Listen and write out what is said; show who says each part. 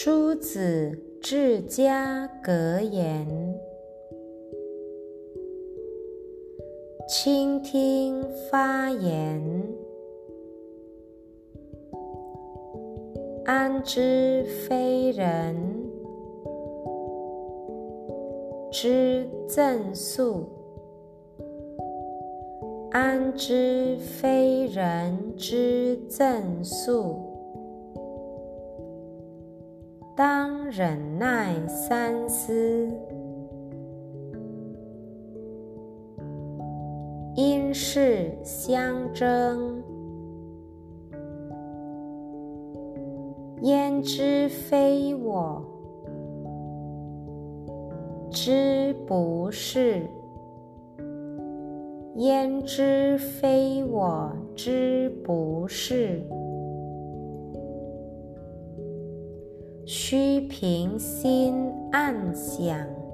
Speaker 1: 诸子治家格言：倾听发言，安知非人之赠诉？安知非人之赠诉？当忍耐三思，因事相争，焉知非我之不是？焉知非我之不是？须凭心暗想。